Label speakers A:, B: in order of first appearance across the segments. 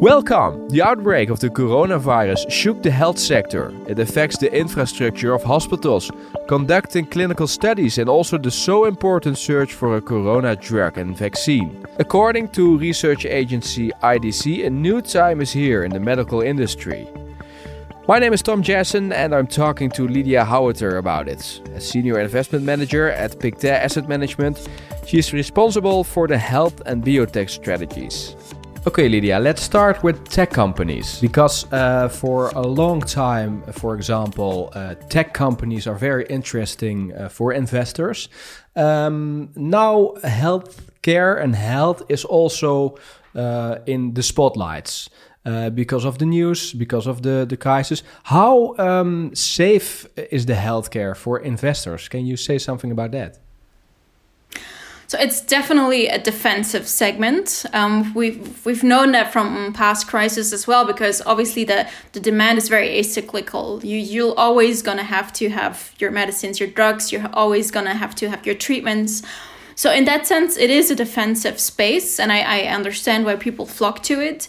A: Welcome! The outbreak of the coronavirus shook the health sector. It affects the infrastructure of hospitals, conducting clinical studies, and also the so important search for a corona drug and vaccine. According to research agency IDC, a new time is here in the medical industry. My name is Tom Jassen, and I'm talking to Lydia Haueter about it. A senior investment manager at Pictet Asset Management, she is responsible for the health and biotech strategies. Okay, Lydia, let's start with tech companies because uh, for a long time, for example, uh, tech companies are very interesting uh, for investors. Um, now, healthcare and health is also uh, in the spotlights. Uh, because of the news, because of the, the crisis. How um, safe is the healthcare for investors? Can you say something about that?
B: So it's definitely a defensive segment. Um, we've we've known that from past crises as well, because obviously the the demand is very acyclical. You you're always gonna have to have your medicines, your drugs. You're always gonna have to have your treatments. So in that sense, it is a defensive space, and I, I understand why people flock to it.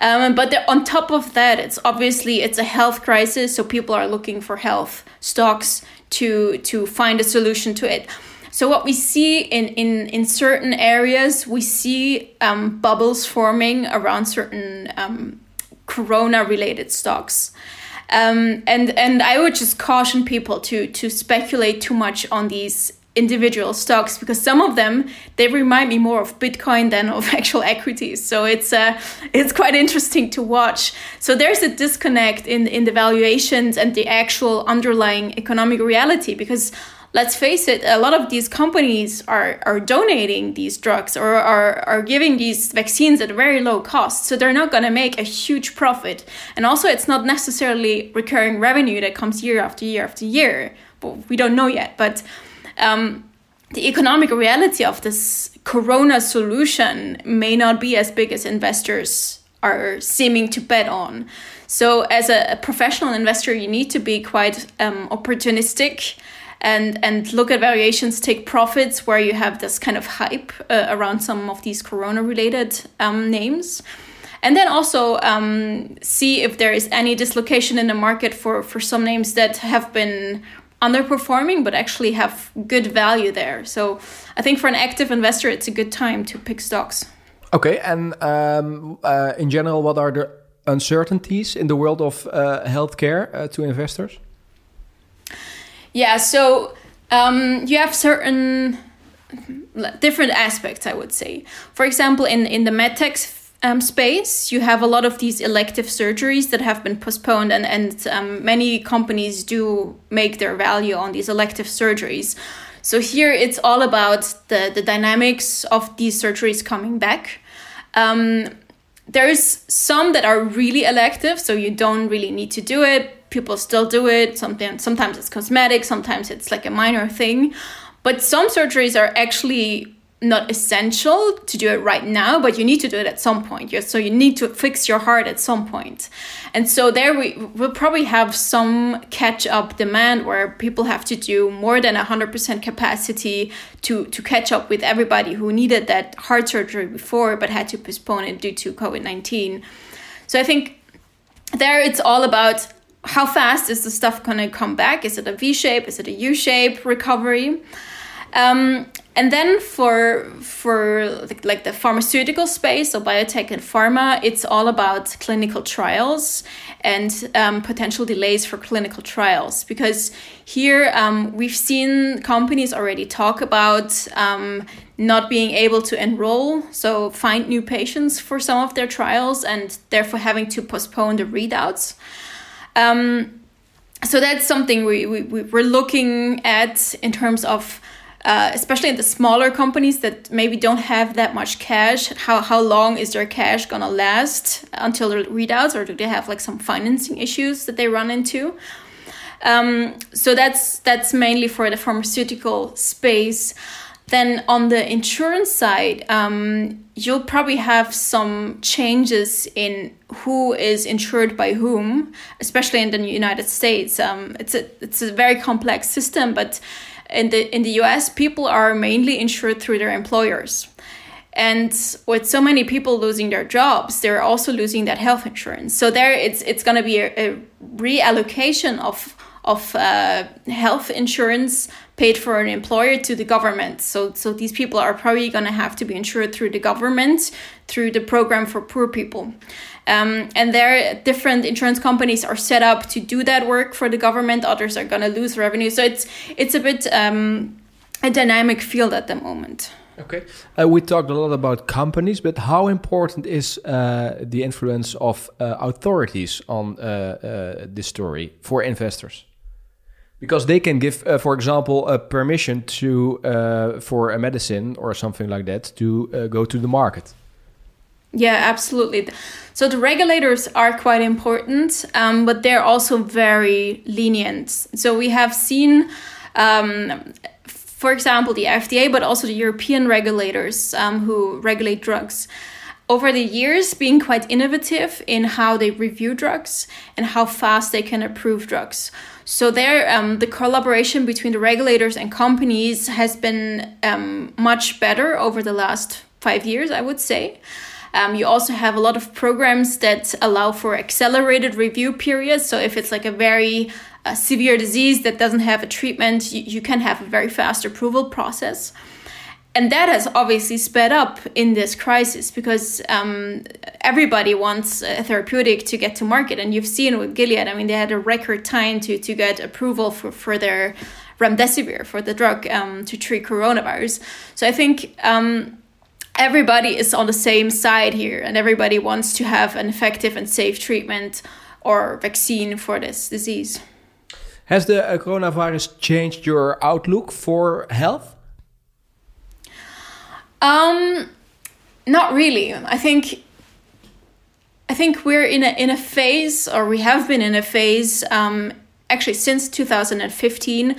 B: Um, but on top of that, it's obviously it's a health crisis, so people are looking for health stocks to to find a solution to it. So what we see in in in certain areas, we see um, bubbles forming around certain um, corona related stocks. Um, and and I would just caution people to to speculate too much on these individual stocks because some of them they remind me more of bitcoin than of actual equities so it's uh, it's quite interesting to watch so there's a disconnect in in the valuations and the actual underlying economic reality because let's face it, a lot of these companies are, are donating these drugs or are, are giving these vaccines at a very low cost. So they're not going to make a huge profit. And also, it's not necessarily recurring revenue that comes year after year after year. But we don't know yet. But um, the economic reality of this corona solution may not be as big as investors are seeming to bet on. So, as a, professional investor, you need to be quite um, opportunistic and and look at variations, take profits where you have this kind of hype uh, around some of these corona related um, names. And then also um, see if there is any dislocation in the market for, for some names that have been underperforming but actually have good value there. So I think for an active investor, it's a good time to pick stocks.
A: Okay, and um, uh, in general, what are the uncertainties in the world of uh, healthcare uh, to investors?
B: Yeah, so um, you have certain different aspects, I would say. For example, in, in the medtech um, space, you have a lot of these elective surgeries that have been postponed, and, and um, many companies do make their value on these elective surgeries. So here it's all about the, the dynamics of these surgeries coming back. Um, there's some that are really elective, so you don't really need to do it people still do it. Sometimes sometimes it's cosmetic, sometimes it's like a minor thing. But some surgeries are actually not essential to do it right now, but you need to do it at some point. So you need to fix your heart at some point. And so there we will probably have some catch up demand where people have to do more than 100% capacity to, to catch up with everybody who needed that heart surgery before but had to postpone it due to COVID 19. So I think there it's all about how fast is the stuff going to come back? Is it a V shape? Is it a U shape recovery? Um, and then for for like the pharmaceutical space, or biotech and pharma, it's all about clinical trials and um, potential delays for clinical trials. Because here um, we've seen companies already talk about um, not being able to enroll, so find new patients for some of their trials, and therefore having to postpone the readouts. Um, so that's something we, we, we're looking at in terms of uh, especially in the smaller companies that maybe don't have that much cash how, how long is their cash gonna last until the readouts or do they have like some financing issues that they run into um, so that's that's mainly for the pharmaceutical space then on the insurance side, um, you'll probably have some changes in who is insured by whom, especially in the United States. Um, it's a it's a very complex system, but in the in the US, people are mainly insured through their employers. and with so many people losing their jobs they're also losing that health insurance. So there it's it's going to be a, a, reallocation of of uh, health insurance paid for an employer to the government. So so these people are probably going to have to be insured through the government through the program for poor people um, and there different insurance companies are set up to do that work for the government others are going to lose revenue so it's it's a bit um, a dynamic field at the moment
A: Okay. Uh, we talked a lot about companies, but how important is uh, the influence of uh, authorities on uh, uh, this story for investors? Because they can give, uh, for example, a permission to for a medicine or something like that to go to the market.
B: Yeah, absolutely. So the regulators are quite important, um, but they're also very lenient. So we have seen um, for example, the FDA, but also the European regulators um, who regulate drugs, over the years being quite innovative in how they review drugs and how fast they can approve drugs. So there, um, the collaboration between the regulators and companies has been um, much better over the last five years, I would say. Um, you also have a lot of programs that allow for accelerated review periods. So if it's like a very a severe disease that doesn't have a treatment, you, you can have a very fast approval process. And that has obviously sped up in this crisis because um, everybody wants a therapeutic to get to market. And you've seen with Gilead, I mean, they had a record time to, to get approval for, for their remdesivir, for the drug um, to treat coronavirus. So I think um, everybody is on the same side here, and everybody wants to have an effective and safe treatment or vaccine for this disease.
A: Has the uh, coronavirus changed your outlook for health?
B: Um, not really. I think I think we're in a in a phase, or we have been in a phase, um, actually since 2015,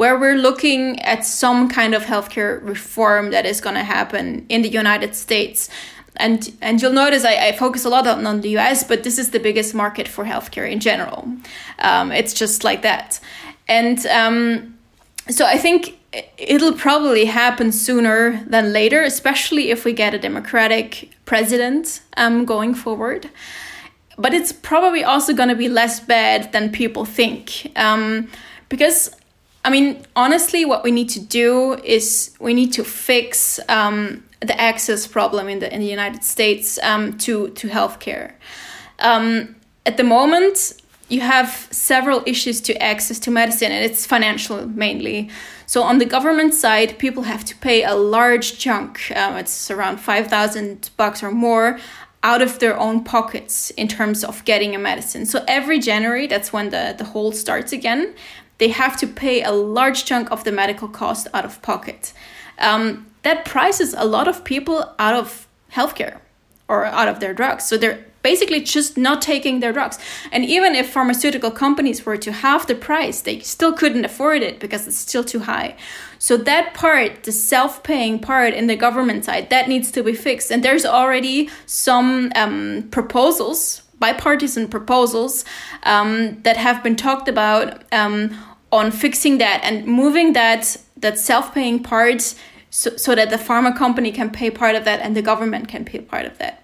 B: where we're looking at some kind of healthcare reform that is going to happen in the United States and and you'll notice I, I focus a lot on, on the US, but this is the biggest market for healthcare in general. Um, it's just like that, and um, so I think it'll probably happen sooner than later, especially if we get a Democratic president um, going forward. But it's probably also going to be less bad than people think, um, because I mean, honestly, what we need to do is we need to fix um, the access problem in the in the United States um, to to healthcare. Um, at the moment, you have several issues to access to medicine, and it's financial mainly. So on the government side, people have to pay a large chunk. Um, it's around five thousand bucks or more out of their own pockets in terms of getting a medicine. So every January, that's when the, the hold starts again, they have to pay a large chunk of the medical cost out of pocket. Um, that prices a lot of people out of healthcare or out of their drugs. So they're basically just not taking their drugs. And even if pharmaceutical companies were to halve the price, they still couldn't afford it because it's still too high. So that part, the self-paying part in the government side, that needs to be fixed. And there's already some um, proposals, bipartisan proposals, um, that have been talked about um, on fixing that and moving that that self-paying part so, so that the pharma company can pay part of that and the government can pay part of that.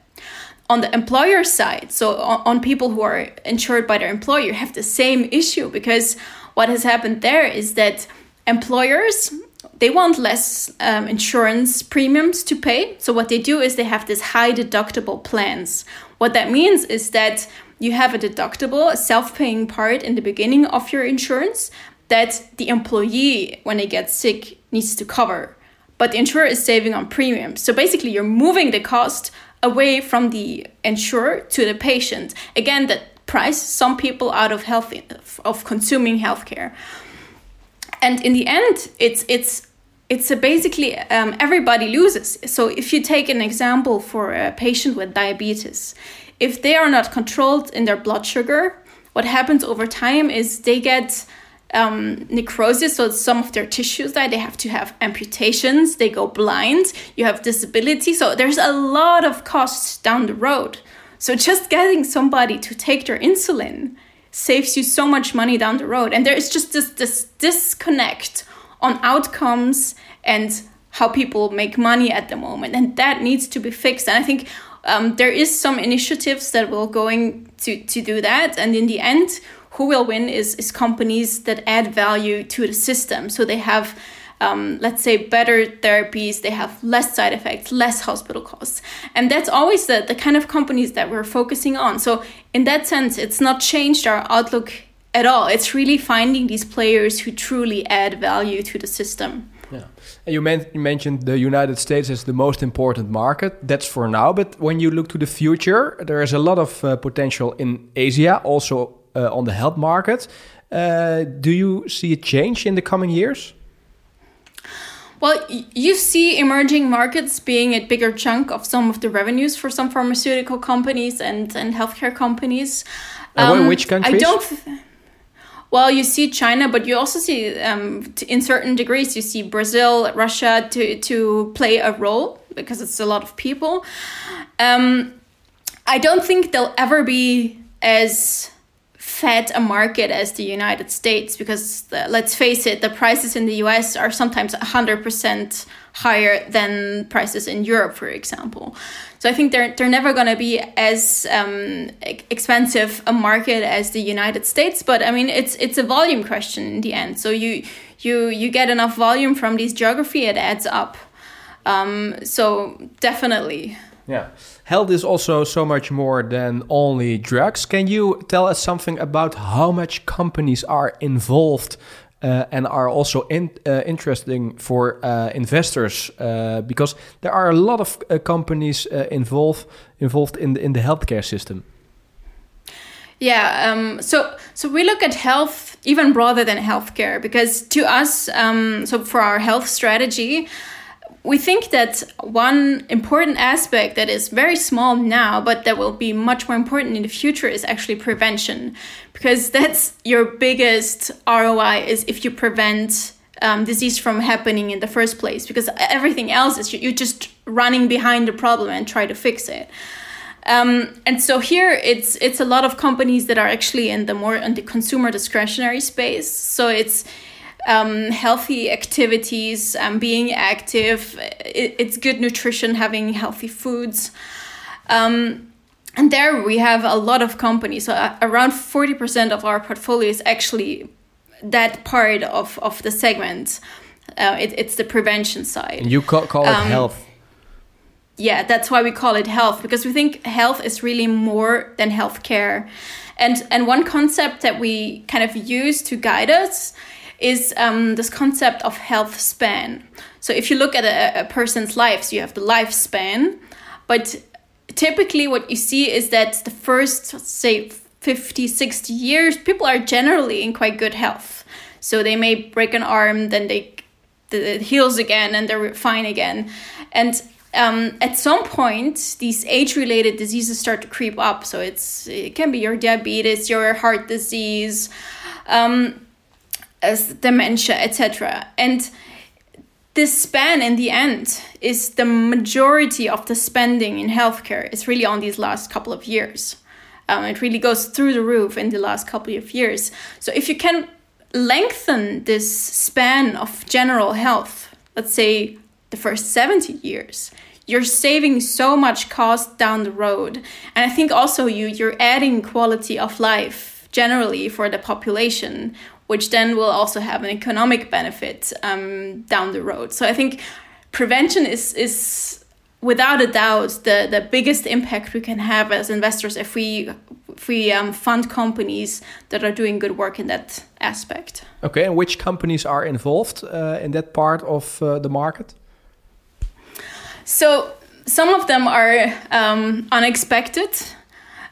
B: On the employer side so on, on people who are insured by their employer have the same issue because what has happened there is that employers they want less um, insurance premiums to pay. So what they do is they have these high deductible plans. What that means is that you have a deductible a self-paying part in the beginning of your insurance that the employee when they get sick needs to cover but the insurer is saving on premiums. So basically, you're moving the cost away from the insurer to the patient. Again, that price some people out of health of consuming healthcare. And in the end, it's it's it's basically um, everybody loses. So if you take an example for a patient with diabetes, if they are not controlled in their blood sugar, what happens over time is they get um, necrosis, so some of their tissues die. They have to have amputations. They go blind. You have disability. So there's a lot of costs down the road. So just getting somebody to take their insulin saves you so much money down the road. And there is just this, this disconnect on outcomes and how people make money at the moment, and that needs to be fixed. And I think um, there is some initiatives that will going to to do that, and in the end, who will win is is companies that add value to the system, so they have um, let's say better therapies they have less side effects less hospital costs and that's always the, the kind of companies that we're focusing on so in that sense it's not changed our outlook at all it's really finding these players who truly add value to the system
A: yeah. And you, men- you mentioned the United States as the most important market. That's for now. But when you look to the future, there is a lot of uh, potential in Asia, also on the health market. Uh, do you see a change in the coming years?
B: Well, you see emerging markets being a bigger chunk of some of the revenues for some pharmaceutical companies and, and healthcare companies.
A: Um, which countries?
B: I don't. Well, you see China, but you also see, um, in certain degrees, you see Brazil, Russia to to play a role because it's a lot of people. Um, I don't think they'll ever be as fed a market as the United States because the, let's face it, the prices in the US are sometimes 100% higher than prices in Europe, for example. So I think they're, they're never going to be as um, expensive a market as the United States, but I mean, it's, it's a volume question in the end. So you, you, you get enough volume from this geography, it adds up. Um, so definitely.
A: Yeah. Health is also so much more than only drugs. Can you tell us something about how much companies are involved uh, and are also in, uh, interesting for uh, investors? Uh, because there are a lot of uh, companies uh, involved involved in the, in the healthcare system.
B: Yeah, um, so so we look at health even broader than healthcare because to us, um, so for our health strategy, we think that one important aspect that is very small now, but that will be much more important in the future is actually prevention, because that's your biggest ROI is if you prevent um, disease from happening in the first place, because everything else is you're just running behind the problem and try to fix it. Um, and so here it's it's a lot of companies that are actually in the more in the consumer discretionary space. So it's um, healthy activities, um, being active. It, it's good nutrition, having healthy foods. Um, and there we have a lot of companies. So uh, around 40% of our portfolio is actually that part of, of the segment. Uh, it, it's the prevention side.
A: And you call, call it um, health.
B: Yeah, that's why we call it health because we think health is really more than healthcare. And and one concept that we kind of use to guide us is um, this concept of health span. So if you look at a, a person's lives, you have the lifespan, but typically what you see is that the first, say, 50, 60 years, people are generally in quite good health. So they may break an arm, then they it heals again, and they're fine again. And um, at some point, these age-related diseases start to creep up. So it's it can be your diabetes, your heart disease. Um, as dementia, etc. And this span in the end is the majority of the spending in healthcare is really on these last couple of years. Um, it really goes through the roof in the last couple of years. So if you can lengthen this span of general health, let's say the first 70 years, you're saving so much cost down the road. And I think also you you're adding quality of life generally for the population which then will also have an economic benefit um, down the road. So I think prevention is is without a doubt the the biggest impact we can have as investors if we if we um, fund companies that are doing good work in that aspect.
A: Okay, and which companies are involved uh, in that part of uh, the market?
B: So some of them are um, unexpected.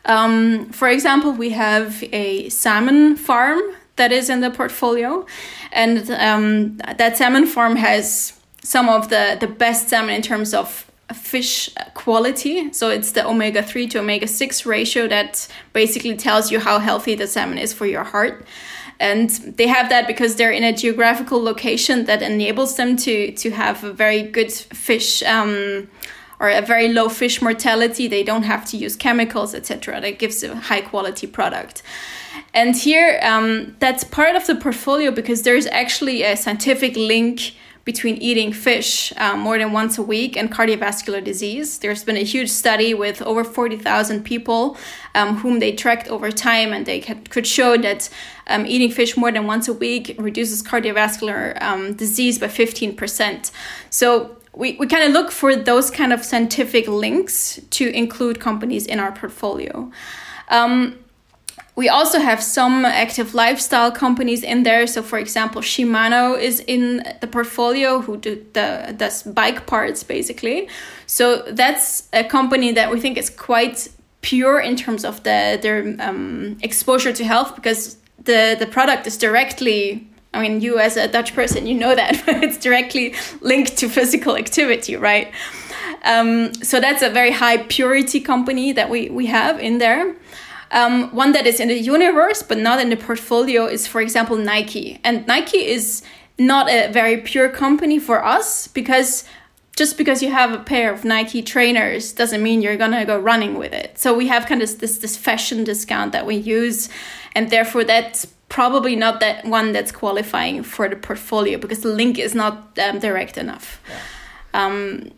B: Um, for example, we have a salmon farm that is in the portfolio, and um, that salmon farm has some of the the best salmon in terms of fish quality. So it's the omega 3 to omega 6 ratio that basically tells you how healthy the salmon is for your heart. And they have that because they're in a geographical location that enables them to, to have a very good fish um, or a very low fish mortality. They don't have to use chemicals, etc. That gives a high quality product. And here, um, that's part of the portfolio because there's actually a scientific link between eating fish um, more than once a week and cardiovascular disease. There's been a huge study with over 40,000 people um, whom they tracked over time, and they could show that um, eating fish more than once a week reduces cardiovascular um, disease by 15%. So we, we kind of look for those kind of scientific links to include companies in our portfolio. Um, we also have some active lifestyle companies in there. So, for example, Shimano is in the portfolio who do the does bike parts basically. So that's a company that we think is quite pure in terms of the their um, exposure to health because the the product is directly. I mean, you as a Dutch person, you know that it's directly linked to physical activity, right? Um, so that's a very high purity company that we we have in there. Um, one that is in the universe but not in the portfolio is, for example, Nike. And Nike is not a very pure company for us because just because you have a pair of Nike trainers doesn't mean you're gonna go running with it. So we have kind of this this fashion discount that we use, and therefore that's probably not that one that's qualifying for the portfolio because the link is not um, direct enough. Yeah. Um,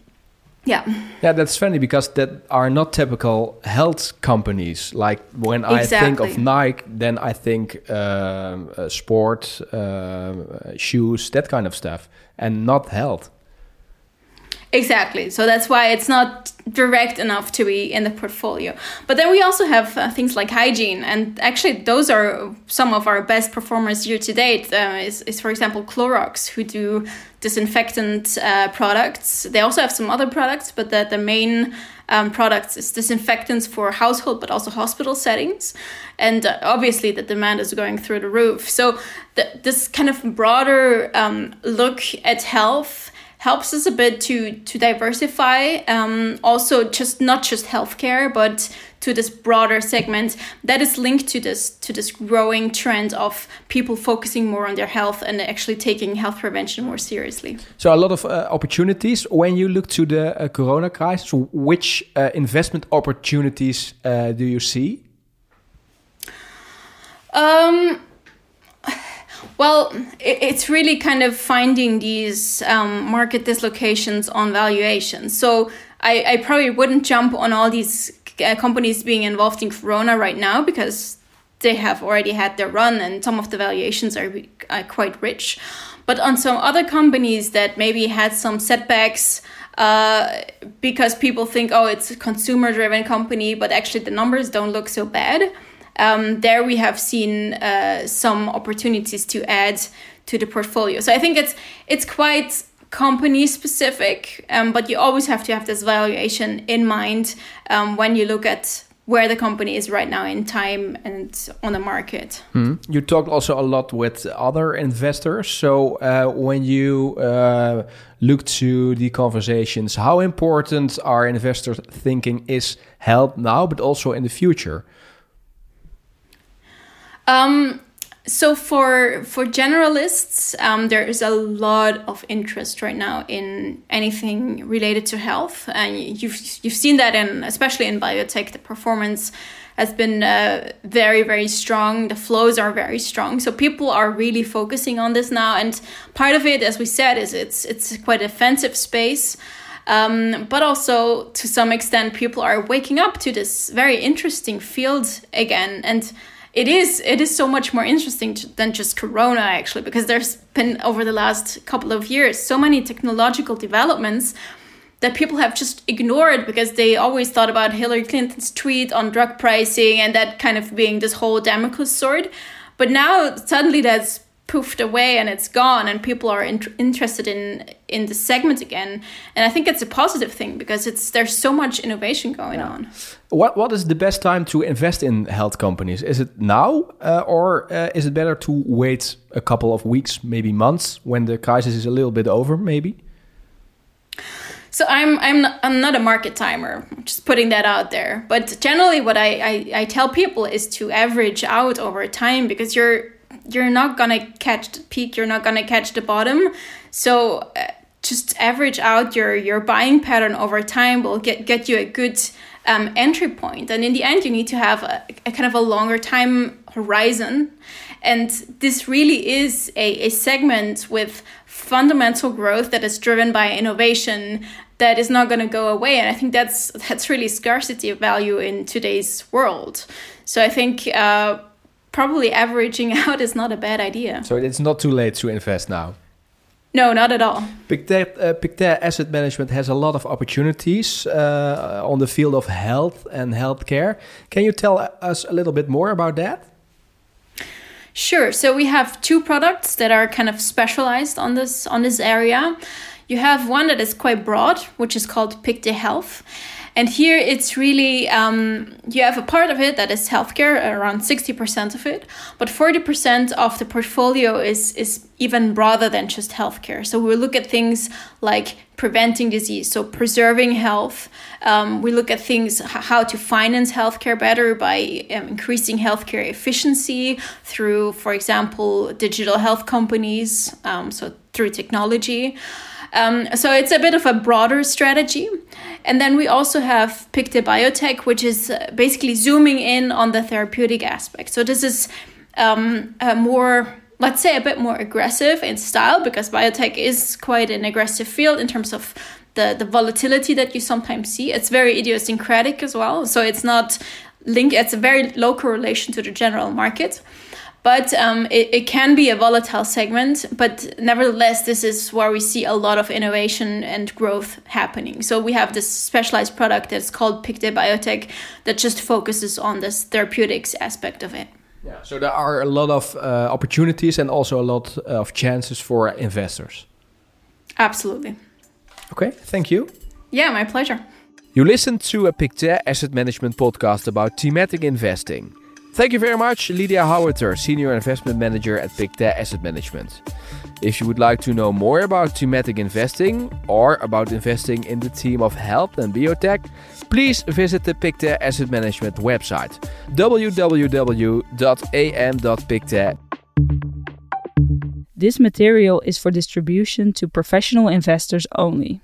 B: yeah.
A: Yeah, that's funny because that are not typical health companies. Like when exactly. I think of Nike, then I think um, uh, sport, uh, shoes, that kind of stuff, and not health.
B: Exactly. So that's why it's not direct enough to be in the portfolio. But then we also have uh, things like hygiene, and actually those are some of our best performers year to date. Uh, is, is for example Clorox, who do disinfectant uh, products. They also have some other products, but the the main um, products is disinfectants for household but also hospital settings, and uh, obviously the demand is going through the roof. So this kind of broader um, look at health helps us a bit to to diversify um, also just not just healthcare but to this broader segment that is linked to this to this growing trend of people focusing more on their health and actually taking health prevention more seriously.
A: So a lot of uh, opportunities. When you look to the uh, corona crisis which uh, investment opportunities uh, do you see?
B: Um well, it's really kind of finding these um, market dislocations on valuation. So I, I probably wouldn't jump on all these uh, companies being involved in Corona right now because they have already had their run and some of the valuations are, are quite rich. But on some other companies that maybe had some setbacks uh, because people think, oh, it's a consumer driven company, but actually the numbers don't look so bad um, there we have seen uh, some opportunities to add to the portfolio. So I think it's it's quite company specific, um, but you always have to have this valuation in mind um, when you look at where the company is right now in time and on the market.
A: Hmm. You talked also a lot with other investors. So uh, when you uh, look to the conversations, how important are investors thinking is health now, but also in the future?
B: Um, so for for generalists, um, there is a lot of interest right now in anything related to health, and you've you've seen that in especially in biotech, the performance has been uh, very very strong. The flows are very strong, so people are really focusing on this now. And part of it, as we said, is it's it's quite a defensive space. Um, but also to some extent, people are waking up to this very interesting field again, and it is it is so much more interesting to, than just corona actually because there's been over the last couple of years so many technological developments that people have just ignored because they always thought about Hillary Clinton's tweet on drug pricing and that kind of being this whole Damocles sword. But now suddenly that's poofed away and it's gone and people are in- interested in in the segment again and i think it's a positive thing because it's there's so much innovation going yeah. on
A: what what is the best time to invest in health companies is it now uh, or uh, is it better to wait a couple of weeks maybe months when the crisis is a little bit over maybe
B: so I'm I'm not, I'm not a market timer. I'm just putting that out there. But generally, what I, I, I tell people is to average out over time because you're you're not gonna catch the peak you're not gonna catch the bottom so uh, just average out your your buying pattern over time will get get you a good um, entry point. And in the end, you need to have a, a kind of a longer time horizon. And this really is a, a segment with fundamental growth that is driven by innovation that is not going to go away and i think that's that's really scarcity of value in today's world so i think uh, probably averaging out is not a bad idea
A: so it's not too late to invest now
B: no, not at all.
A: Pictet, uh, Pictet Asset Management has a lot of opportunities uh, on the field of health and healthcare. Can you tell us a little bit more about that?
B: Sure. So we have two products that are kind of specialized on this on this area. You have one that is quite broad, which is called Pictet Health. And here it's really, um, you have a part of it that is healthcare, around 60% of it, but 40% of the portfolio is, is even broader than just healthcare. So we look at things like preventing disease, so preserving health. Um, we look at things, how to finance healthcare better by um, increasing healthcare efficiency through, for example, digital health companies, um, so through technology. Um, so it's a bit of a broader strategy. And then we also have Pictet Biotech, which is uh, basically zooming in on the therapeutic aspect. So this is um, more let's say a bit more aggressive in style because biotech is quite an aggressive field in terms of the, the volatility that you sometimes see. It's very idiosyncratic as well. So it's not linked, it's a very low correlation to the general market but um, it, it can be a volatile segment. But nevertheless, this is where we see a lot of innovation and growth happening. So we have this specialized product that's called Pictet Biotech that just focuses on this therapeutics aspect of it.
A: Yeah, so there are a lot of uh, opportunities and also a lot of chances for investors.
B: Absolutely.
A: Okay, thank you.
B: Yeah, my pleasure.
A: You listened to a Pictet Asset Management podcast about thematic investing. Thank you very much, Lydia Haueter, Senior Investment Manager at Pictet Asset Management. If you would like to know more about thematic investing or about investing in the team of health and biotech, please visit the Pictet Asset Management website www.am.pictet.
C: This material is for distribution to professional investors only.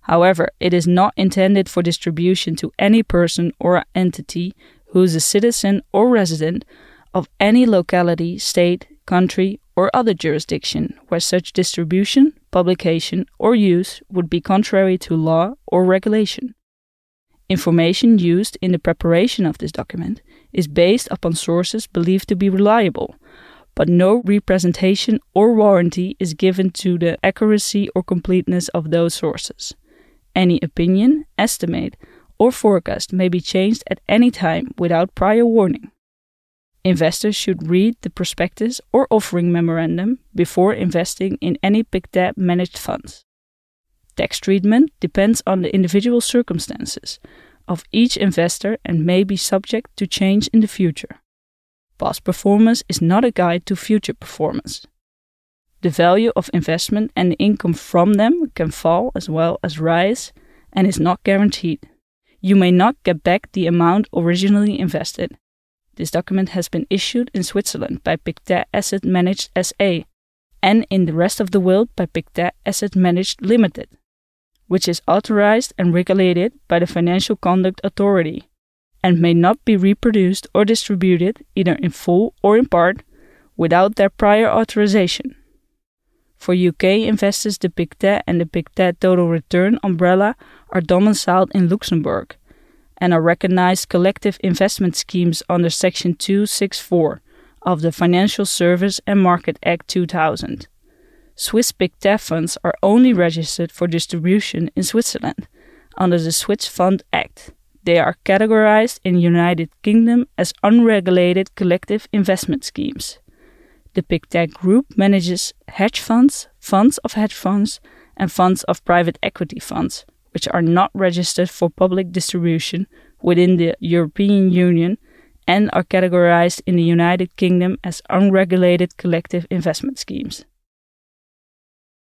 C: However, it is not intended for distribution to any person or entity who is a citizen or resident of any locality, state, country, or other jurisdiction where such distribution, publication, or use would be contrary to law or regulation. Information used in the preparation of this document is based upon sources believed to be reliable, but no representation or warranty is given to the accuracy or completeness of those sources. Any opinion, estimate, or forecast may be changed at any time without prior warning. Investors should read the prospectus or offering memorandum before investing in any Pictet managed funds. Tax treatment depends on the individual circumstances of each investor and may be subject to change in the future. Past performance is not a guide to future performance. The value of investment and the income from them can fall as well as rise and is not guaranteed you may not get back the amount originally invested. This document has been issued in Switzerland by Pictet Asset Managed SA and in the rest of the world by Pictet Asset Managed Limited, which is authorized and regulated by the Financial Conduct Authority and may not be reproduced or distributed either in full or in part without their prior authorization. For UK investors, the Pictet and the Pictet Total Return umbrella are domiciled in Luxembourg and are recognized collective investment schemes under Section 264 of the Financial Service and Market Act 2000. Swiss Pictet funds are only registered for distribution in Switzerland under the Swiss Fund Act. They are categorized in United Kingdom as unregulated collective investment schemes. The Pictet Group manages hedge funds, funds of hedge funds, and funds of private equity funds, which are not registered for public distribution within the European Union and are categorized in the United Kingdom as unregulated collective investment schemes.